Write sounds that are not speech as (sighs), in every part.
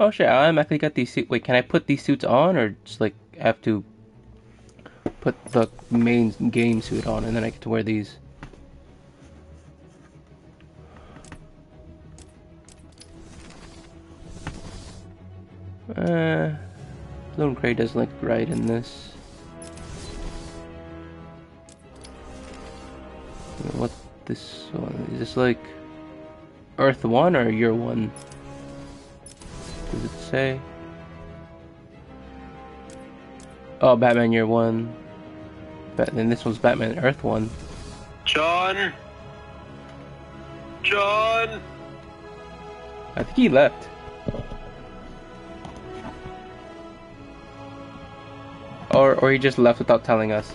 Oh shit, I automatically got these suits. Wait, can I put these suits on or just like have to put the main game suit on and then I get to wear these? Uh, Lone Gray doesn't look right in this. What this one? Is this like Earth 1 or Year 1? Does it say? Oh, Batman Year 1. Bat then this one's Batman Earth 1. John? John? I think he left. Or, or he just left without telling us.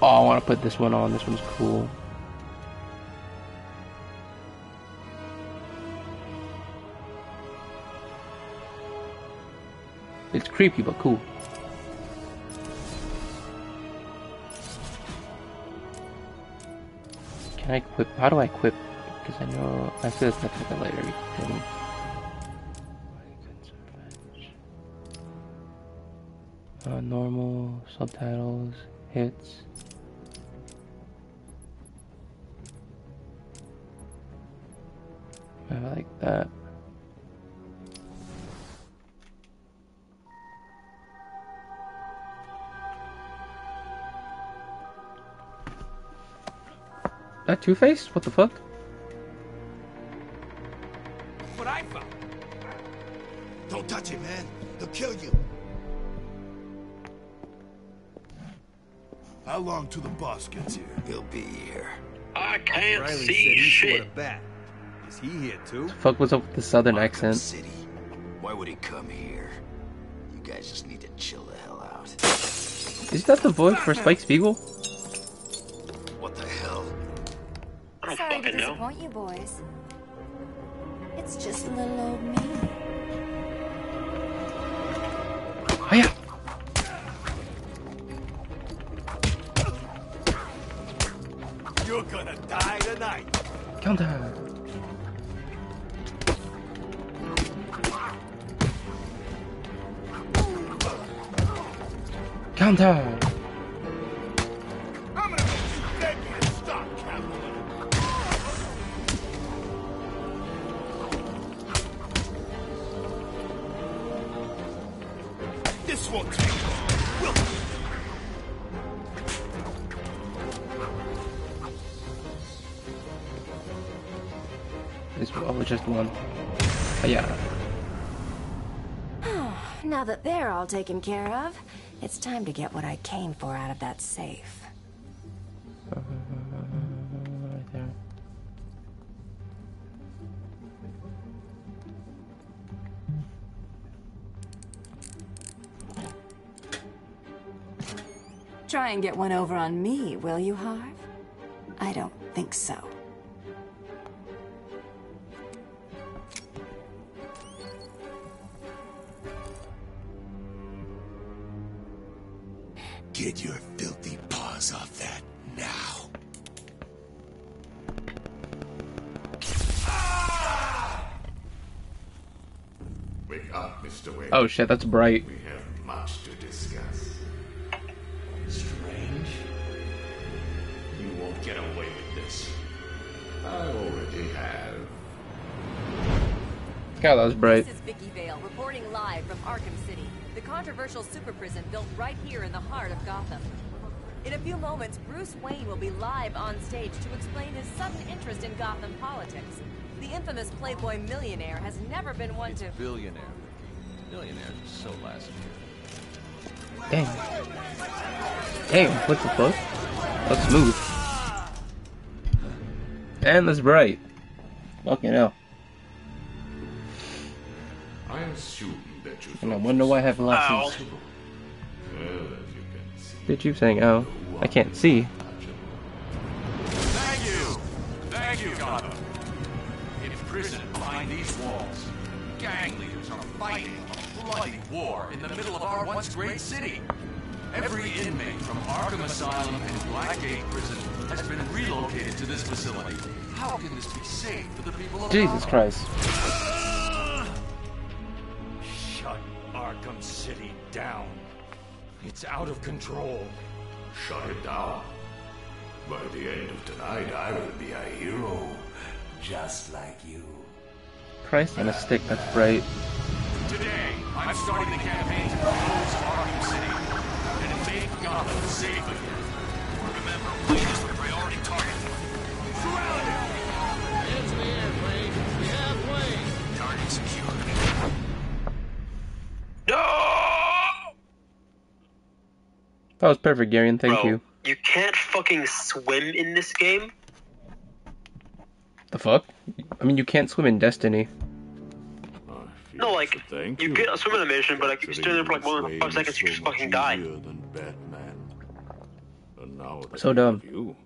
Oh, I want to put this one on. This one's cool. It's creepy, but cool. Can I equip? How do I equip? Because I know I feel it's nothing like a later thing. Uh, normal subtitles, hits. I like that. That Two Face? What the fuck? What I found. Don't touch it, man. They'll kill you. How long till the boss gets here? He'll be here. I can't Riley said see he shit. saw a bat. Is he here too? fuck was up with the southern Arkham accent? City. Why would he come here? You guys just need to chill the hell out. Is that the voice for Spike Spiegel? Sorry to fucking know. disappoint you boys. It's just little old me. Oh yeah. You're gonna die tonight. Counter. Counter. This oh, just one. Oh, yeah. (sighs) Now that they're all taken care of, it's time to get what I came for out of that safe. Try and get one over on me, will you, Harv? I don't think so. Get your filthy paws off that now. Ah! Wake up, Mr. Wayne. Oh shit, that's bright. We have much to discuss. Strange. You won't get away with this. I already have. God, that was bright. This is Vicki Vale reporting live from Arkham City, the controversial super prison built right here in the heart of Gotham. In a few moments, Bruce Wayne will be live on stage to explain his sudden interest in Gotham politics. The infamous Playboy millionaire has never been one to. Billionaire. Millionaires are so last year. Damn. Damn, what the fuck? That's smooth. And that's bright. Fucking hell. I assume that you And I wonder why I have lessons. Well, you you saying, oh, I can't see. Thank you! Thank you, Gotham. In prison behind these walls, gang leaders are fighting a bloody war in the middle of our once great city. Every inmate from Arkham Asylum and Blackgate Prison has been relocated to this facility. How can this be safe for the people of Jesus? Christ. Arkham City down. It's out of control. Shut it down. By the end of tonight, I will be a hero, just like you. Christ on a stick, that's right. Today, I'm starting the campaign to close Arkham City and make Gotham safe again. That was perfect, Garion. Thank Bro, you. You can't fucking swim in this game. The fuck? I mean, you can't swim in Destiny. No, like you get a swim animation, but like if you stand there for like more than five seconds, you just fucking die. Batman. And now that So dumb. You,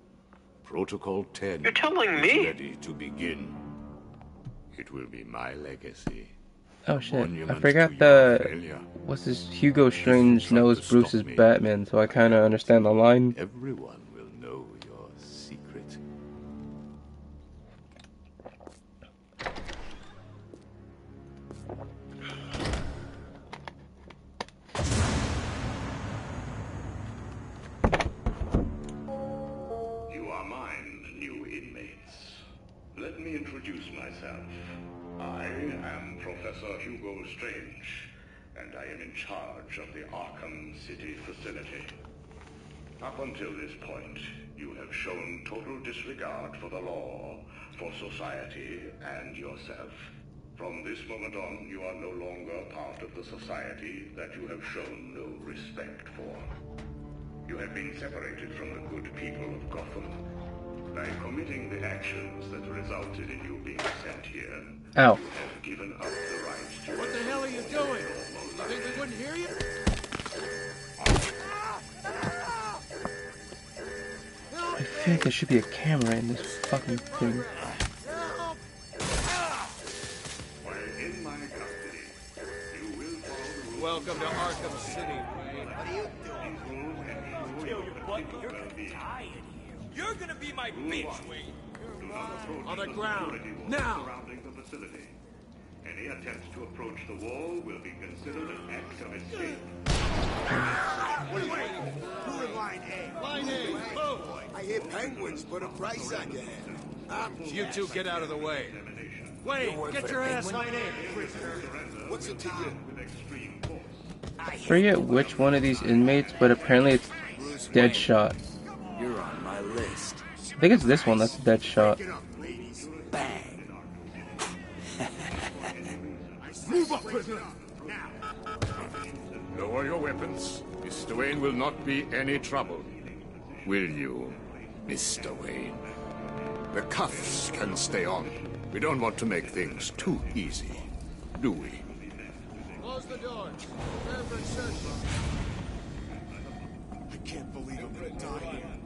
Protocol 10 You're telling me? ready to begin. It will be my legacy. Oh shit! I forgot to the failure. what's this? Hugo Strange knows Bruce is Batman, so I kind of understand the line. Everyone will know your secret. You are mine, new inmates. Let me introduce myself. I am Professor Hugo Strange, and I am in charge of the Arkham City facility. Up until this point, you have shown total disregard for the law, for society, and yourself. From this moment on, you are no longer part of the society that you have shown no respect for. You have been separated from the good people of Gotham. By committing the actions that resulted in you being sent here, Ow. you have given up the right to... What the hell are you doing? You think we wouldn't hear you? I feel like there should be a camera in this fucking thing. While in my custody, you will follow the rules Welcome to Arkham City, Wayne. What are you doing? Kill your butler. You're gonna be tired here. You're gonna be my bitch, Wayne. On the ground. Now. surrounding the facility. Any attempt to approach the wall will be considered an act of escape. What are you waiting for? Who in line A? Line A. Move. Oh. I hear penguins put a price on your head. I'm You two get out of the way. Wait, get your ass line A. What's it to you? I forget which one of these inmates, but apparently it's Deadshot. Think it's this one that's Deadshot. Bang. Move up, prisoner. Lower your weapons. Mr. Wayne will not be any trouble. Will you, Mr. Wayne? The cuffs can stay on. We don't want to make things too easy, do we? Close the door. Prepare for insertion. I can't believe I'm gonna die here.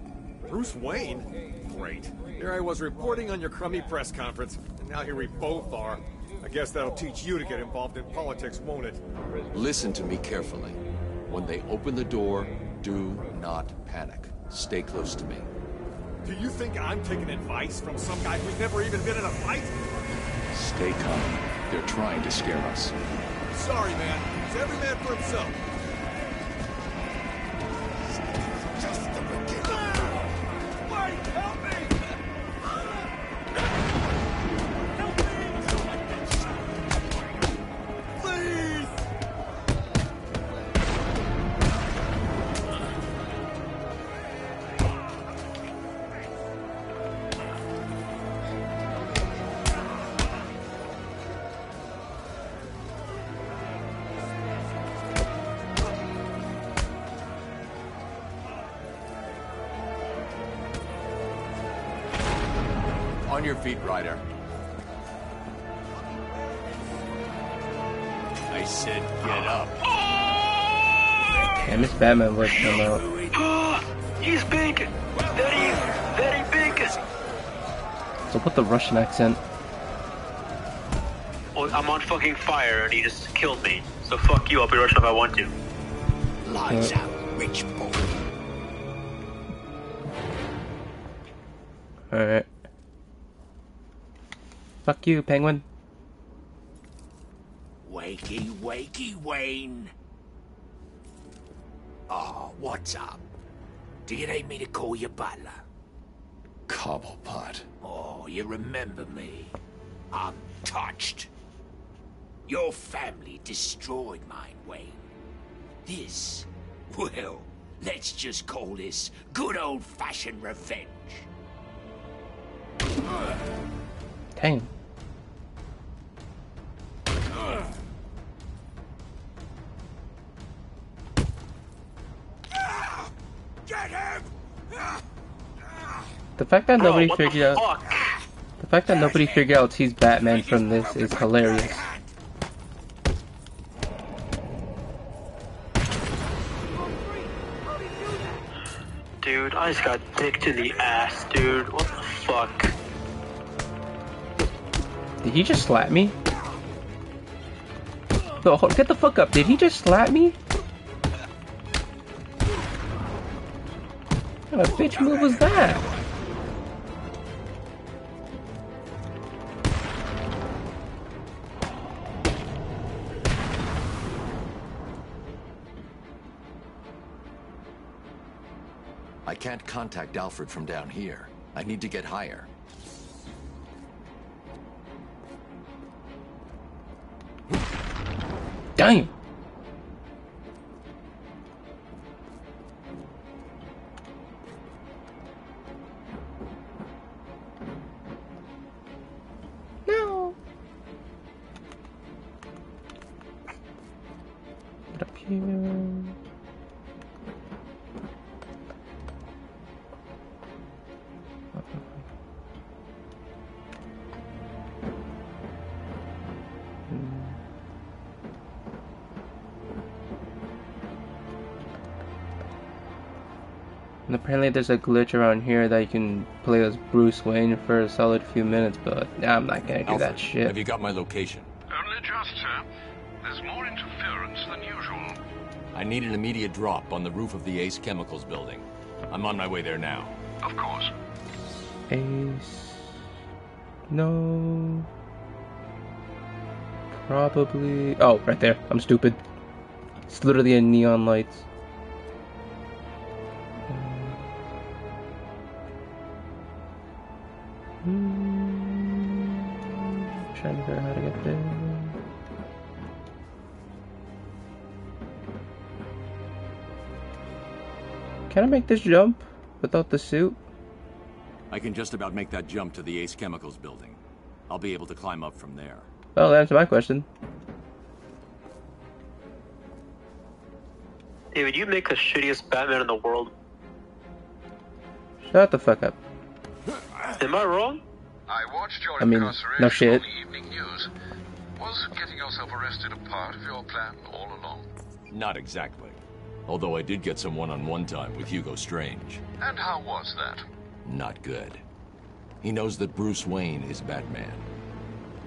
Bruce Wayne? Great. Here I was reporting on your crummy press conference, and now here we both are. I guess that'll teach you to get involved in politics, won't it? Listen to me carefully. When they open the door, do not panic. Stay close to me. Do you think I'm taking advice from some guy who's never even been in a fight? Stay calm. They're trying to scare us. Sorry, man. It's every man for himself. On your feet, Ryder. I said get up. Damn, this Batman voice come out. He's big, very, very big. So put the Russian accent. Well, I'm on fucking fire and he just killed me. So fuck you. I'll be Russian if I want to. Lights Uh, out, rich boy. Alright. Fuck you, penguin. Wakey, wakey, Wayne. Oh, what's up? Do you need me to call you butler? Cobblepot. Oh, you remember me. I'm touched. Your family destroyed mine, Wayne. This, well, let's just call this good old-fashioned revenge. Dang. Get him! The fact that Bro, nobody what the figured out the fact that nobody figured out he's Batman from this is hilarious. Dude, I just got dicked in the ass, dude. What the fuck? Did he just slap me? No, hold- get the fuck up. Did he just slap me? What kind of bitch move was that? I can't contact Alfred from down here. I need to get higher. Damn. No. Get up here. Apparently there's a glitch around here that you can play as Bruce Wayne for a solid few minutes, but I'm not gonna do Alfred, that shit. Have you got my location? Only just, sir. There's more interference than usual. I need an immediate drop on the roof of the Ace Chemicals building. I'm on my way there now. Of course. Ace. No. Probably. Oh, right there. I'm stupid. It's literally in neon lights. Trying to figure out how to get there. Can I make this jump without the suit? I can just about make that jump to the Ace Chemicals building. I'll be able to climb up from there. Well, that answered my question. David, you make the shittiest Batman in the world. Shut the fuck up. Am I wrong? I watched your I mean, incarceration no shit. on the evening news. Was getting yourself arrested a part of your plan all along? Not exactly. Although I did get some one-on-one time with Hugo Strange. And how was that? Not good. He knows that Bruce Wayne is Batman.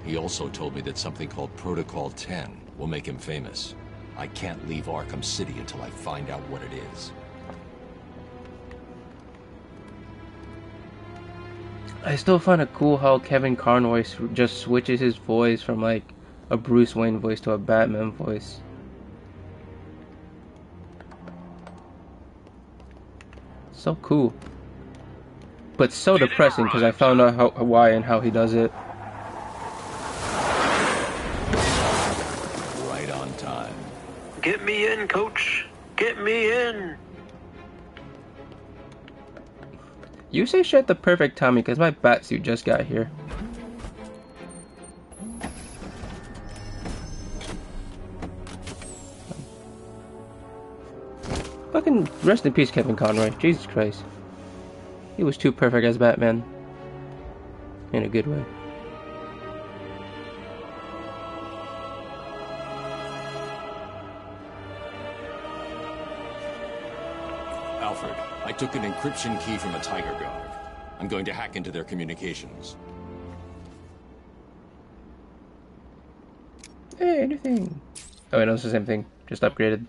He also told me that something called Protocol 10 will make him famous. I can't leave Arkham City until I find out what it is. I still find it cool how Kevin Conroy just switches his voice from like a Bruce Wayne voice to a Batman voice. So cool. But so depressing because I found out how, why and how he does it. Right on time. Get me in, coach. Get me in. You say shit at the perfect time because my batsuit just got here. Fucking rest in peace, Kevin Conroy. Jesus Christ. He was too perfect as Batman. In a good way. Took an encryption key from a Tiger Guard. I'm going to hack into their communications. Hey, anything. Oh, wait, no, it's the same thing. Just upgraded.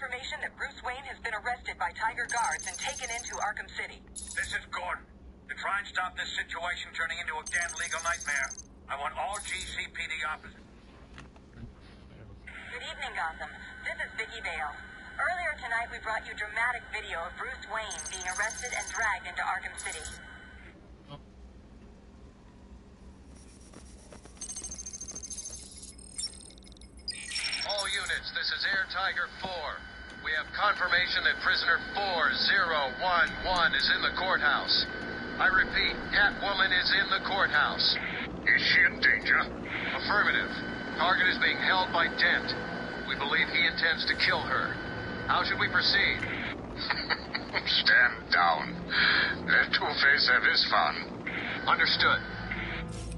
Information that Bruce Wayne has been arrested by Tiger guards and taken into Arkham City. This is Gordon. To try and stop this situation turning into a damn legal nightmare, I want all GCPD officers. Good evening, Gotham. This is Vicki Vale. Earlier tonight, we brought you dramatic video of Bruce Wayne being arrested and dragged into Arkham City. All units, this is Air Tiger 4. We have confirmation prisoner 4011 is in the courthouse. I repeat, Catwoman is in the courthouse. Is she in danger? Affirmative. Target is being held by Dent. We believe he intends to kill her. How should we proceed? (laughs) Stand down. Let Two-Face have his fun. Understood.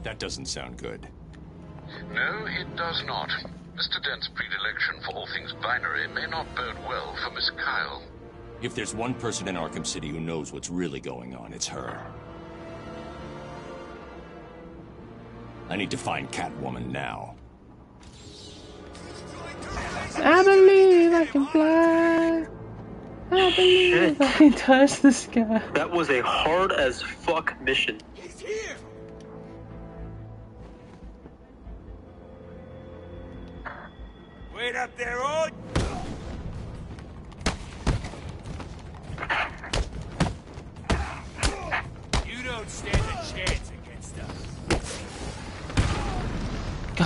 That doesn't sound good. No, it does not. Mr. Dent's predilection for all things binary may not bode well for Miss Kyle. If there's one person in Arkham City who knows what's really going on, it's her. I need to find Catwoman now. I believe I can fly. I believe I can touch the sky. That was a hard as fuck mission. Wait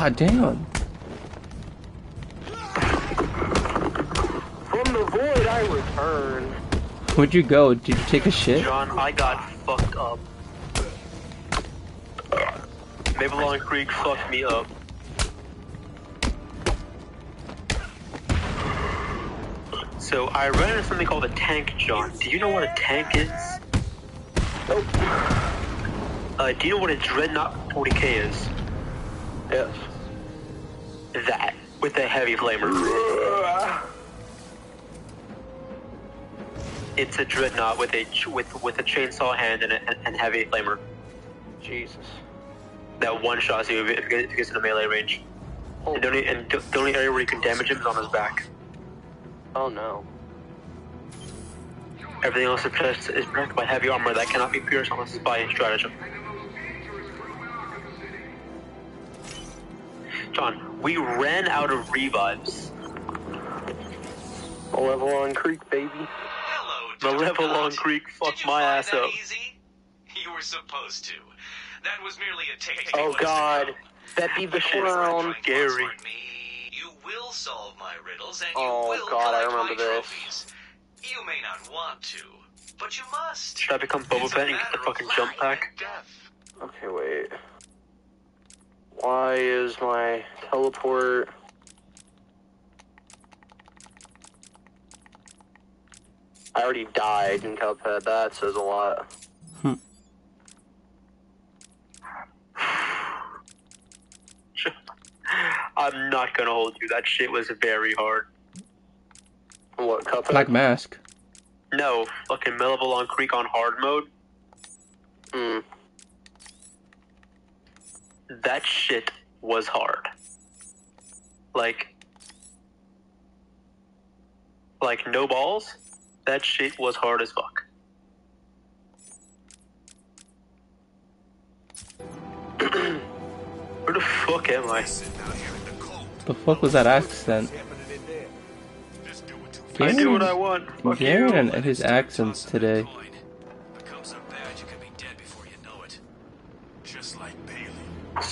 God damn. From the void, I return. Where'd you go? Did you take a shit? John, I got fucked up. Babylon Creek fucked me up. So I ran into something called a tank, John. Do you know what a tank is? Nope. Uh, do you know what a Dreadnought 40k is? Yes. That, with a heavy flamer. It's a Dreadnought with a with with a chainsaw hand and a and heavy flamer. Jesus. That one shot you if it gets in a melee range. Oh. And the only, and the only area where you can damage him is on his back. Oh no. Everything else is protected, is protected by heavy armor that cannot be pierced unless it's by stratagem. John, we ran out of revives. Malevolon Creek, baby. Malevolon Creek, fuck my ass up. You were supposed to. That was merely a take. Oh god, that be the clown, Gary. You will solve my riddles and you Oh will god, I remember my this. trophies. You may not want to, but you must. Should I become Boba Fett and get the fucking jump pack? Death. Okay, wait. Why is my teleport... I already died in Cuphead, that says a lot. (sighs) I'm not gonna hold you, that shit was very hard. What, Cuphead? Black Mask. No, fucking Malevolon Creek on hard mode. Hmm. That shit was hard. Like, like no balls. That shit was hard as fuck. (clears throat) Where the fuck am I? The fuck was that accent? I do what I want. Fuck Garen and his accents today.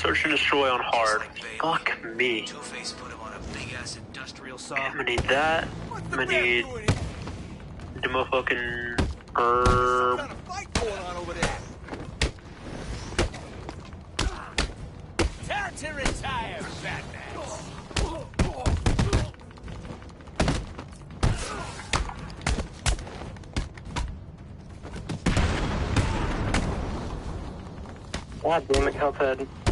Search and destroy on hard. Fuck me. Saw. I'm gonna need that. I'm gonna need the motherfucking herb. Time to retire, Batman. God damn it, Cuphead.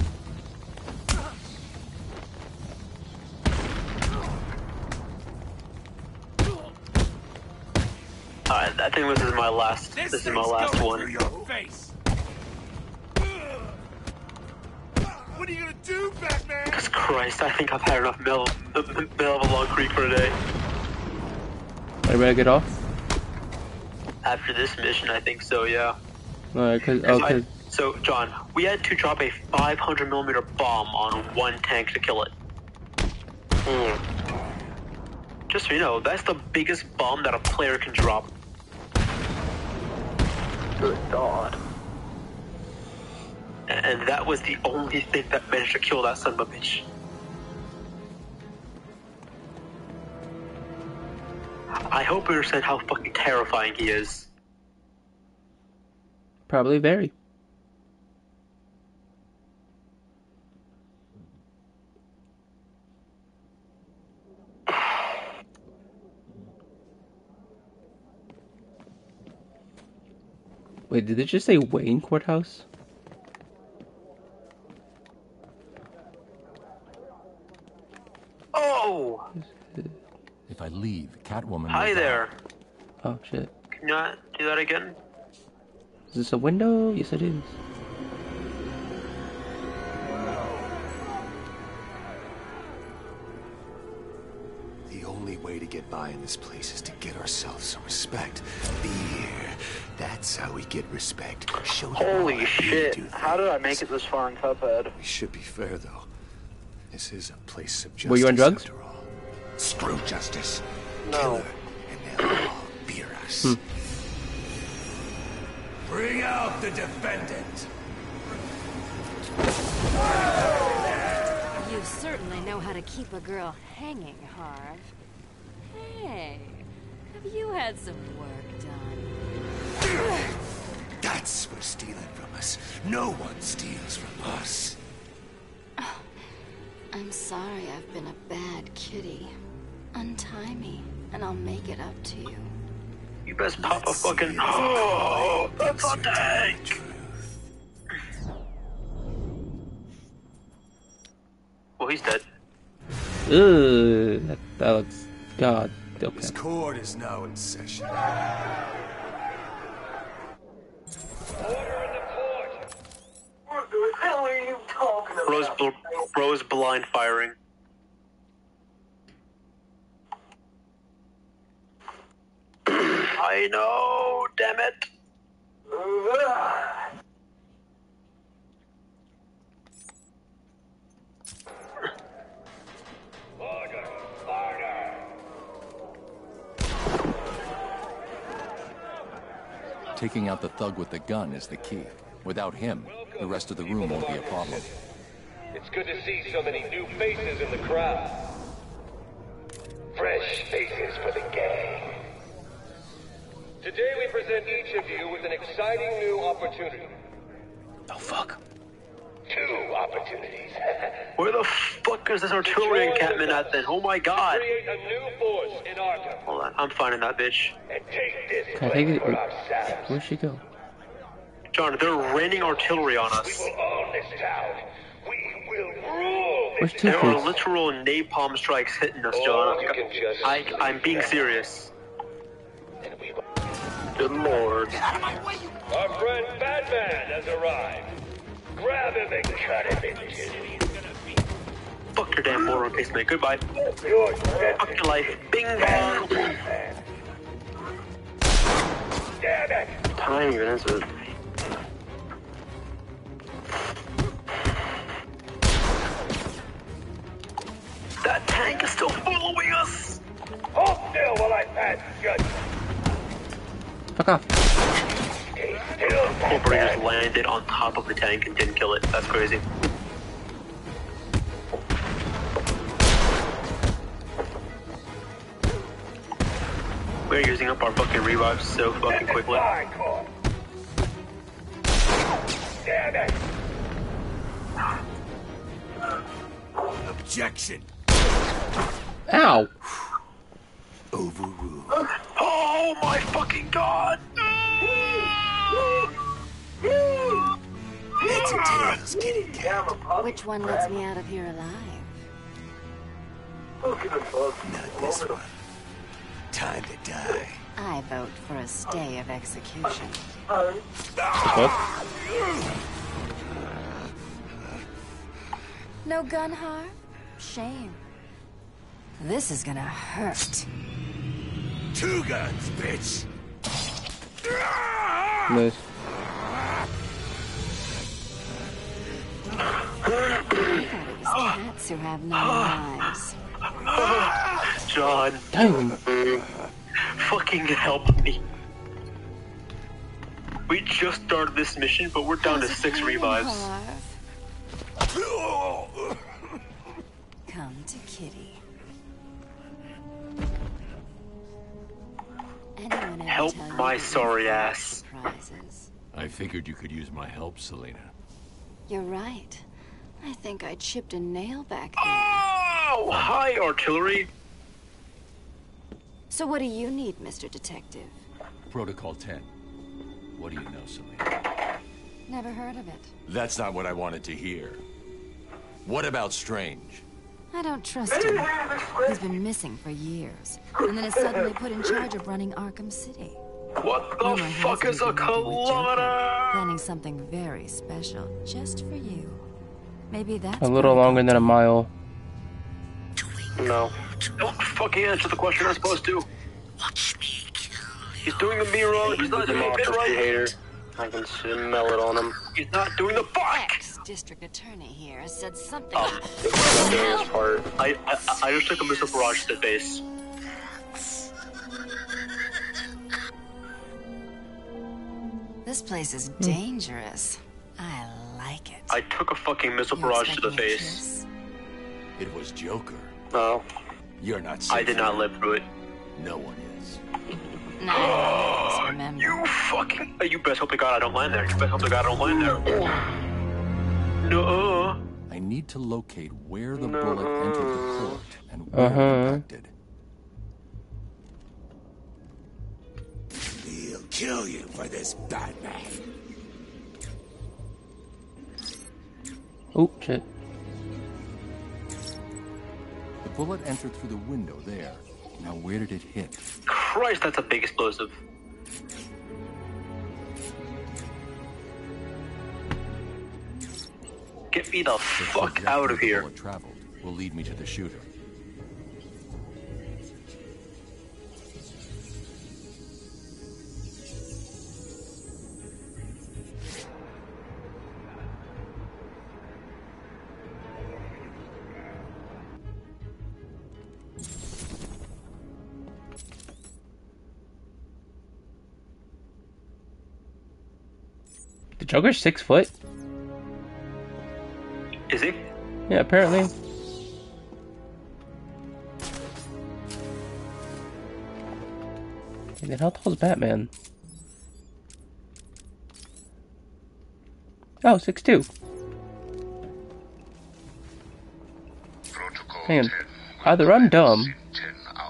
Think this is my last. This, is my last one. Face. What are you gonna do, Batman? Jesus Christ, I think I've had enough middle, middle of a long Creek for today. I better get off. After this mission, I think so. Yeah. Alright, cause, Because oh, I- so, John, we had to drop a 500 millimeter bomb on one tank to kill it. Hmm. Just so you know, that's the biggest bomb that a player can drop. Good God. And that was the only thing that managed to kill that son of a bitch. I hope you understand how fucking terrifying he is. probably very. Wait, did it just say Wayne Courthouse? Oh! If I leave, Catwoman. Hi will die. there. Oh shit. Can you not do that again? Is this a window? Yes, it is. The only way to get by in this place is to get ourselves some respect. Be here. That's how we get respect. Show them Holy how shit. do How did I make it this far in Cuphead? We should be fair, though. This is a place of justice. Were you on drugs? after all. Screw justice. No. Kill her, and they'll all fear us. Hmm. Bring out the defendant. You certainly know how to keep a girl hanging, Harv. Hey, have you had some work done? That's for stealing from us. No one steals from us. Oh, I'm sorry I've been a bad kitty. Untie me, and I'll make it up to you. You best pop a fucking. Oh, that's a tank! Well, he's dead. Ugh, that, that looks. God. Okay. This court is now in session. What the hell are you talking about? Bro's, bl- bro's blind firing. I know, damn it. Taking out the thug with the gun is the key. Without him, the rest of the room won't be a problem. It's good to see so many new faces in the crowd. Fresh faces for the gang. Today we present each of you with an exciting new opportunity. Oh fuck. Two opportunities. (laughs) Where the fuck is this artillery encampment at then? Oh my god. Create a new force in Hold on, I'm finding that bitch. and take this Can I take it? for. Where'd she go? John, they're raining artillery on We us. will own this town. We will rule Where's this Two There are literal napalm strikes hitting us, oh, John. you can just I, I'm being serious. And we Good lord. Our friend Batman has arrived. Grab him and cut him in two. Fuck your damn mortar emplacement. Goodbye. Fuck your life. Bing bong. Damn it! Time even is it? That tank is still following us. Hold still while I pass judgment. Fuck off. Stay still, Cobra just Batman. landed on top of the tank and didn't kill it. That's crazy. We're using up our fucking revives so fucking quickly. Damn it! Objection. Ow! Overruled. Oh my fucking god! Heads and tails, get it down. Which one lets me out of here alive? Not this one. Time to die. I vote for a stay of execution. What? No gun harm? Shame. This is gonna hurt. Two guns, bitch! Nice. Cats who have no lives. John. Damn. Fucking help me. We just started this mission, but we're down to six revives. Come to Kitty. Anyone Help my sorry ass. Surprises? I figured you could use my help, Selina. You're right. I think I chipped a nail back there. Oh, hi, artillery. So what do you need, Mr. Detective? Protocol 10. What do you know, Selina? Never heard of it. That's not what I wanted to hear. What about Strange? I don't trust him. He's been missing for years, and then is suddenly put in charge of running Arkham City. What the Rumor has fuck it is he's a been working with Joker, kilometer? Planning something very special, just for you. Maybe that's A little longer than a mile. No. Don't fucking answer the question I'm supposed to. Watch me kill He's doing the me wrong. He's not doing it right. hater. I can smell it on him. He's not doing the fuck. Ex-district attorney here said something. Um, This part. I, I I just took a missile barrage to the face. This place is dangerous. I like it. I took a fucking missile You barrage to the expect me to face. It was Joker. No, You're not safe I did not live through it. No one is. (laughs) Nice, (gasps) remember. You fucking. You best hope to God I don't land there. You best hope to God I don't land there. (sighs) No. I need to locate where the bullet entered the port and where Uh-huh. it impacted. He'll kill you for this, Batman. Oh, shit. The bullet entered through the window there. Now where did it hit? Christ, that's a big explosive. Get me the The fuck out of the here. bullet traveled will lead me to the shooter. Joker's six foot? Is he? Yeah, apparently. Hey, then how tall is Batman? Oh, six two. Hang on. Either I'm dumb,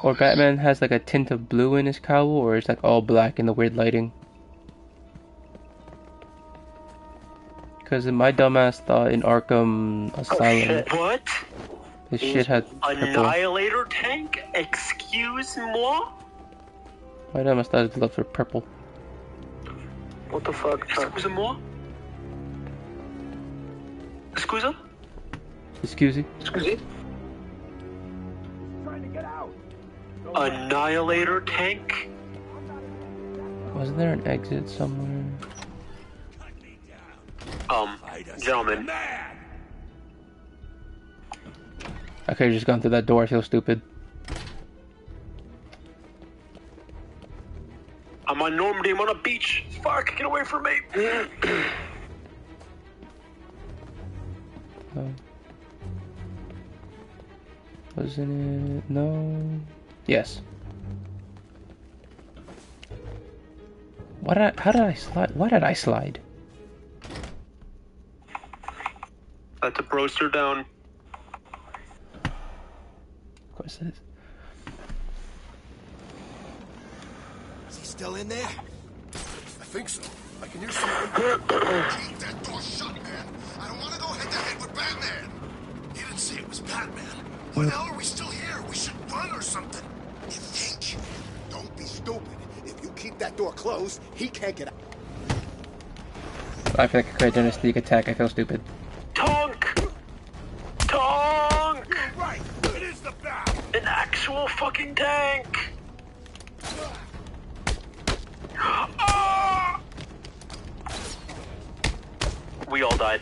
or Batman has like a tint of blue in his cowl, or it's like all black in the weird lighting. Because in my dumbass thought in Arkham oh, Asylum, What? this shit had purple. Annihilator tank? Excuse moi? My dumbass thought his gloves were purple. What the fuck? Excuse moi? Excusa? Excuse me? Excuse me? Trying to get out. Annihilator tank? Wasn't there an exit somewhere? Um, gentlemen. I could have just gone through that door. I feel stupid. I'm on Normandy. I'm on a beach. Fuck, get away from me. (clears throat) Oh. Wasn't it? No. Yes. What did I, how did I slide? Why did I slide? That's a broster down. Of course it is. Is he still in there? I think so. I can hear someone. (coughs) Keep that door shut, man. I don't want to go head to head with Batman. You didn't say it was Batman. Why the hell are we still here? We should run or something. You think? Don't be stupid. If you keep that door closed, he can't get out. I feel like I could have done a sneak attack. I feel stupid. We all died.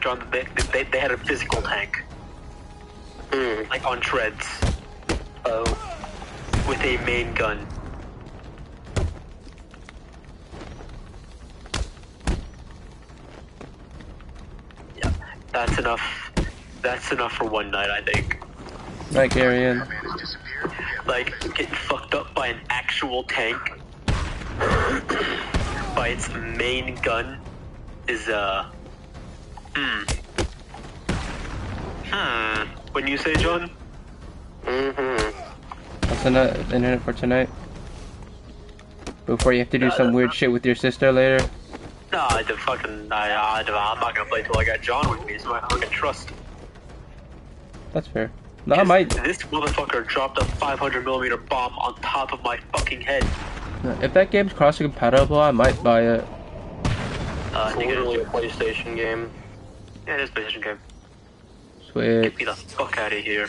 John, they, they, they had a physical tank. Hmm. Like on treads. Oh. With a main gun. Yeah, that's enough. That's enough for one night, I think. Right, Garion. Like, getting fucked up by an actual tank by its main gun is, uh. Hmm. Hmm. When you say, John? Mm-hmm. That's enough internet for tonight. Before you have to do some weird shit with your sister later. Nah, I the fucking. I, I, I'm not gonna play till I got John with me, so I fucking trust. That's fair. No, I might. This motherfucker dropped a 500 millimeter bomb on top of my fucking head. If that game's cross compatible, I might buy it. Uh, I think It's literally a PlayStation game. Yeah, it is a PlayStation game. Sweet. Get me the fuck out of here.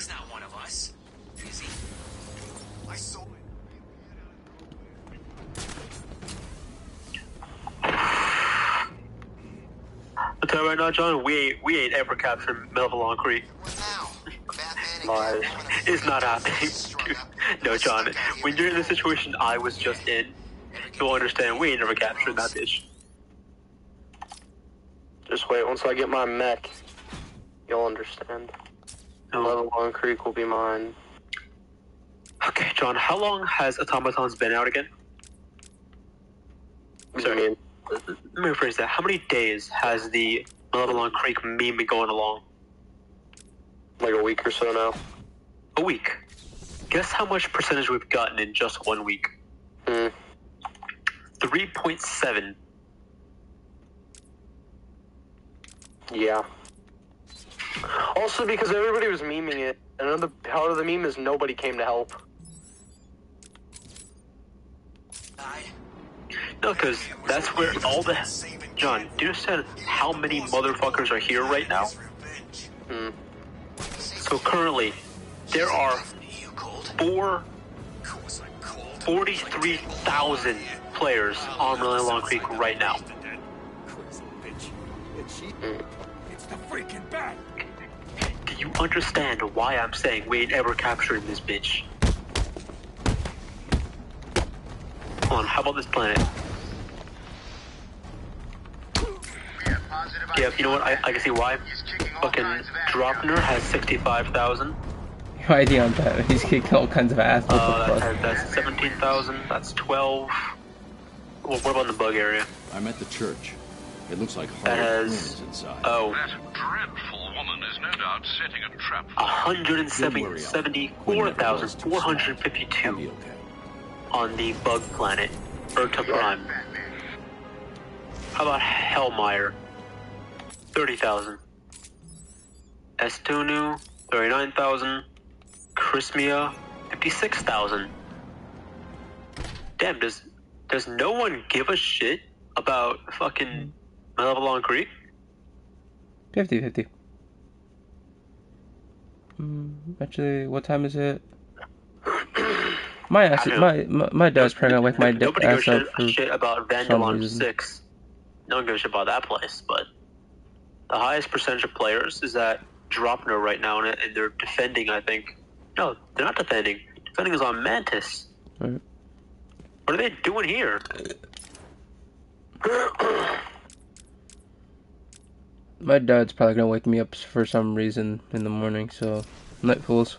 I'll tell you right now, John, we ain't, we ain't ever captured Malevelon Creek. Lies. It's not (laughs) happening. dude. No, John, when you're in the situation I was just in, you'll understand we ain't never captured that bitch. Just wait, once I get my mech, you'll understand. Level One Creek will be mine. Okay, John, how long has Automatons been out again? Sorry, let me rephrase that. How many days has the Malevelon Creek meme been going along? Like a week or so now. A week. Guess how much percentage we've gotten in just one week? Hmm. 3.7. Yeah. Also because everybody was memeing it. Another part of the meme is nobody came to help. No, because that's where all the. John, do you understand how many motherfuckers are here right now? Hmm. So currently, there are four, 43,000 players on Really Long Creek right now. It's the freaking bat. Do you understand why I'm saying we ain't ever captured this bitch? Hold on, how about this planet? Yeah, you know what? I, I can see why. Fucking Draupnir has 65,000. Your idea on that. (laughs) He's kicking all kinds of ass. Uh, fuck? that's, that's 17,000. That's 12. Well, what about the bug area? I'm at the church. It looks like That Harley has- inside. Oh, That dreadful woman is no doubt setting a trap for 174,452 on the bug planet, Erata Prime. How about Hellmire? 30,000. Estanu, 39,000. Chrismia, 56,000. Damn, does does no one give a shit about fucking Malevelon Creek? 50 50. Mm, actually, what time is it? (clears throat) My ass, my, my my dad's trying to wake my d- Nobody ass up shit, for shit about Vandalon 6. No one gives a shit about that place, but the highest percentage of players is at Draupnir right now, and and they're defending, I think. No, they're not defending. Defending is on Mantis. Right. What are they doing here? My dad's probably gonna wake me up for some reason in the morning, so night fools.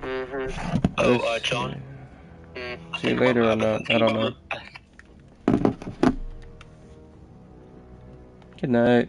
Mm-hmm. Oh, uh, John? See you later or not? I don't know. (laughs) Good night.